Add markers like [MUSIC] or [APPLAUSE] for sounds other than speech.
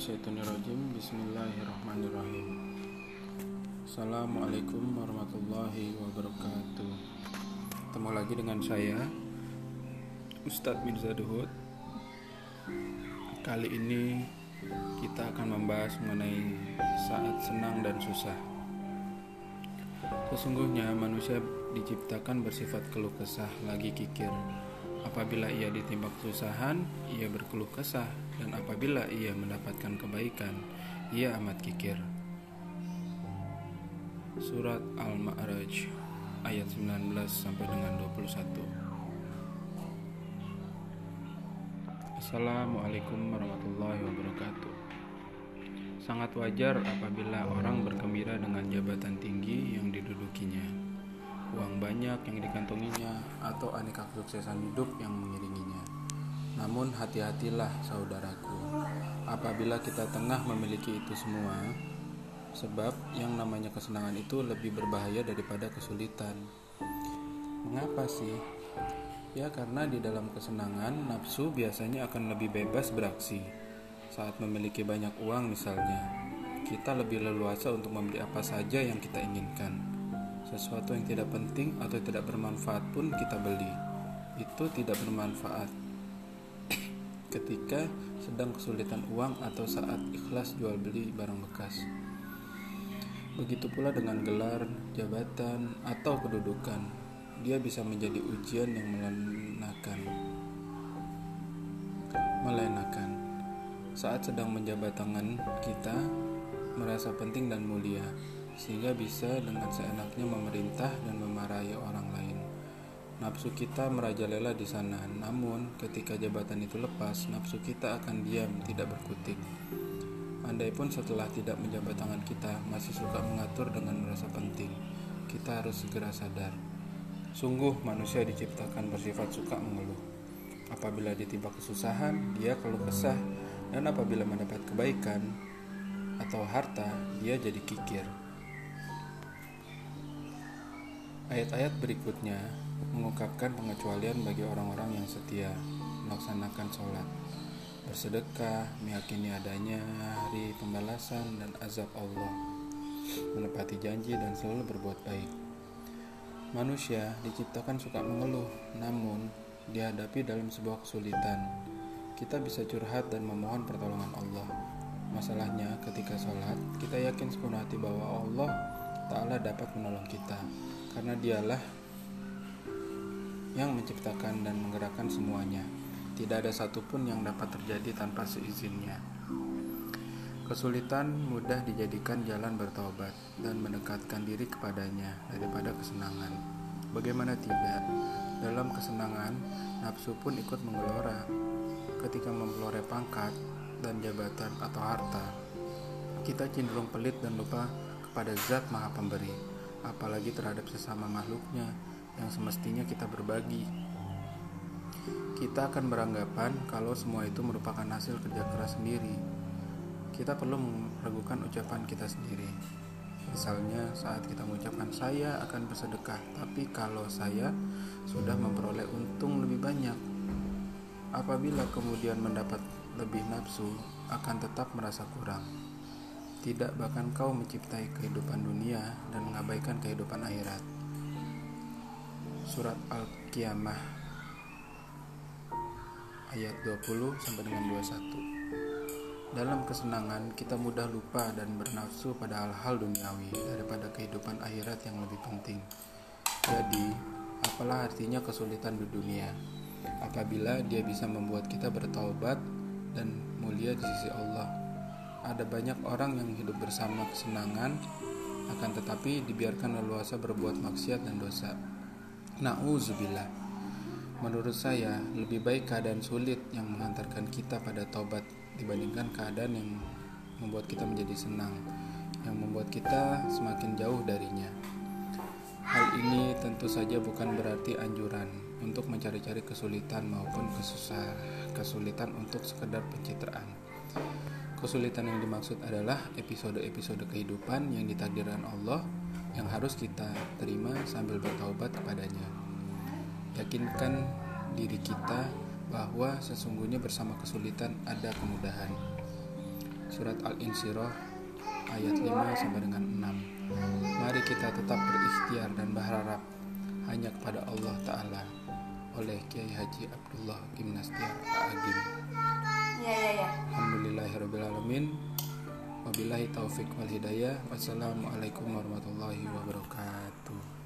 minasyaitonirrajim. Bismillahirrahmanirrahim. Assalamualaikum warahmatullahi wabarakatuh. Ketemu lagi dengan saya Ustadz Mirza Duhud Kali ini kita akan membahas mengenai saat senang dan susah. Sesungguhnya manusia diciptakan bersifat keluh kesah lagi kikir Apabila ia ditimpa kesusahan, ia berkeluh kesah, dan apabila ia mendapatkan kebaikan, ia amat kikir. Surat Al-Ma'raj ayat 19 sampai dengan 21. Assalamualaikum warahmatullahi wabarakatuh. Sangat wajar apabila orang bergembira dengan jabatan tinggi yang didudukinya uang banyak yang dikantonginya, atau aneka kesuksesan hidup yang mengiringinya. Namun hati-hatilah saudaraku, apabila kita tengah memiliki itu semua, sebab yang namanya kesenangan itu lebih berbahaya daripada kesulitan. Mengapa sih? Ya karena di dalam kesenangan, nafsu biasanya akan lebih bebas beraksi. Saat memiliki banyak uang misalnya, kita lebih leluasa untuk membeli apa saja yang kita inginkan sesuatu yang tidak penting atau tidak bermanfaat pun kita beli. Itu tidak bermanfaat. [COUGHS] Ketika sedang kesulitan uang atau saat ikhlas jual beli barang bekas. Begitu pula dengan gelar, jabatan, atau kedudukan. Dia bisa menjadi ujian yang melenakan. Melenakan. Saat sedang menjabat tangan, kita merasa penting dan mulia sehingga bisa dengan seenaknya memerintah dan memarahi orang lain. Nafsu kita merajalela di sana, namun ketika jabatan itu lepas, nafsu kita akan diam, tidak berkutik. Andai pun setelah tidak menjabat tangan kita masih suka mengatur dengan merasa penting, kita harus segera sadar. Sungguh manusia diciptakan bersifat suka mengeluh. Apabila ditimpa kesusahan, dia keluh kesah, dan apabila mendapat kebaikan atau harta, dia jadi kikir. Ayat-ayat berikutnya mengungkapkan pengecualian bagi orang-orang yang setia melaksanakan sholat, bersedekah, meyakini adanya hari pembalasan dan azab Allah, menepati janji dan selalu berbuat baik. Manusia diciptakan suka mengeluh, namun dihadapi dalam sebuah kesulitan. Kita bisa curhat dan memohon pertolongan Allah. Masalahnya ketika sholat, kita yakin sepenuh hati bahwa Allah Ta'ala dapat menolong kita karena dialah yang menciptakan dan menggerakkan semuanya. Tidak ada satupun yang dapat terjadi tanpa seizinnya. Kesulitan mudah dijadikan jalan bertobat dan mendekatkan diri kepadanya daripada kesenangan. Bagaimana tidak? Dalam kesenangan, nafsu pun ikut menggelora. Ketika memperoleh pangkat dan jabatan atau harta, kita cenderung pelit dan lupa kepada zat maha pemberi apalagi terhadap sesama makhluknya yang semestinya kita berbagi. Kita akan beranggapan kalau semua itu merupakan hasil kerja keras sendiri. Kita perlu meragukan ucapan kita sendiri. Misalnya saat kita mengucapkan saya akan bersedekah, tapi kalau saya sudah memperoleh untung lebih banyak, apabila kemudian mendapat lebih nafsu, akan tetap merasa kurang. Tidak bahkan kau menciptai kehidupan dunia dan mengabaikan kehidupan akhirat. Surat Al-Qiyamah ayat 20 sampai dengan 21. Dalam kesenangan kita mudah lupa dan bernafsu pada hal-hal duniawi daripada kehidupan akhirat yang lebih penting. Jadi, apalah artinya kesulitan di dunia apabila dia bisa membuat kita bertaubat dan mulia di sisi Allah ada banyak orang yang hidup bersama kesenangan akan tetapi dibiarkan leluasa berbuat maksiat dan dosa. Nauzubillah. Menurut saya, lebih baik keadaan sulit yang mengantarkan kita pada taubat dibandingkan keadaan yang membuat kita menjadi senang, yang membuat kita semakin jauh darinya. Hal ini tentu saja bukan berarti anjuran untuk mencari-cari kesulitan maupun kesusah, kesulitan untuk sekedar pencitraan. Kesulitan yang dimaksud adalah episode-episode kehidupan yang ditakdirkan Allah yang harus kita terima sambil bertaubat kepadanya. Yakinkan diri kita bahwa sesungguhnya bersama kesulitan ada kemudahan. Surat Al-Insyirah ayat 5 sampai dengan 6. Mari kita tetap berikhtiar dan berharap hanya kepada Allah Ta'ala oleh Kiai Haji Abdullah Gimnastia Agim. Iya. iya, iya. Alhamdulillahirobbilalamin. Wabillahi taufik wal hidayah. Wassalamualaikum warahmatullahi wabarakatuh.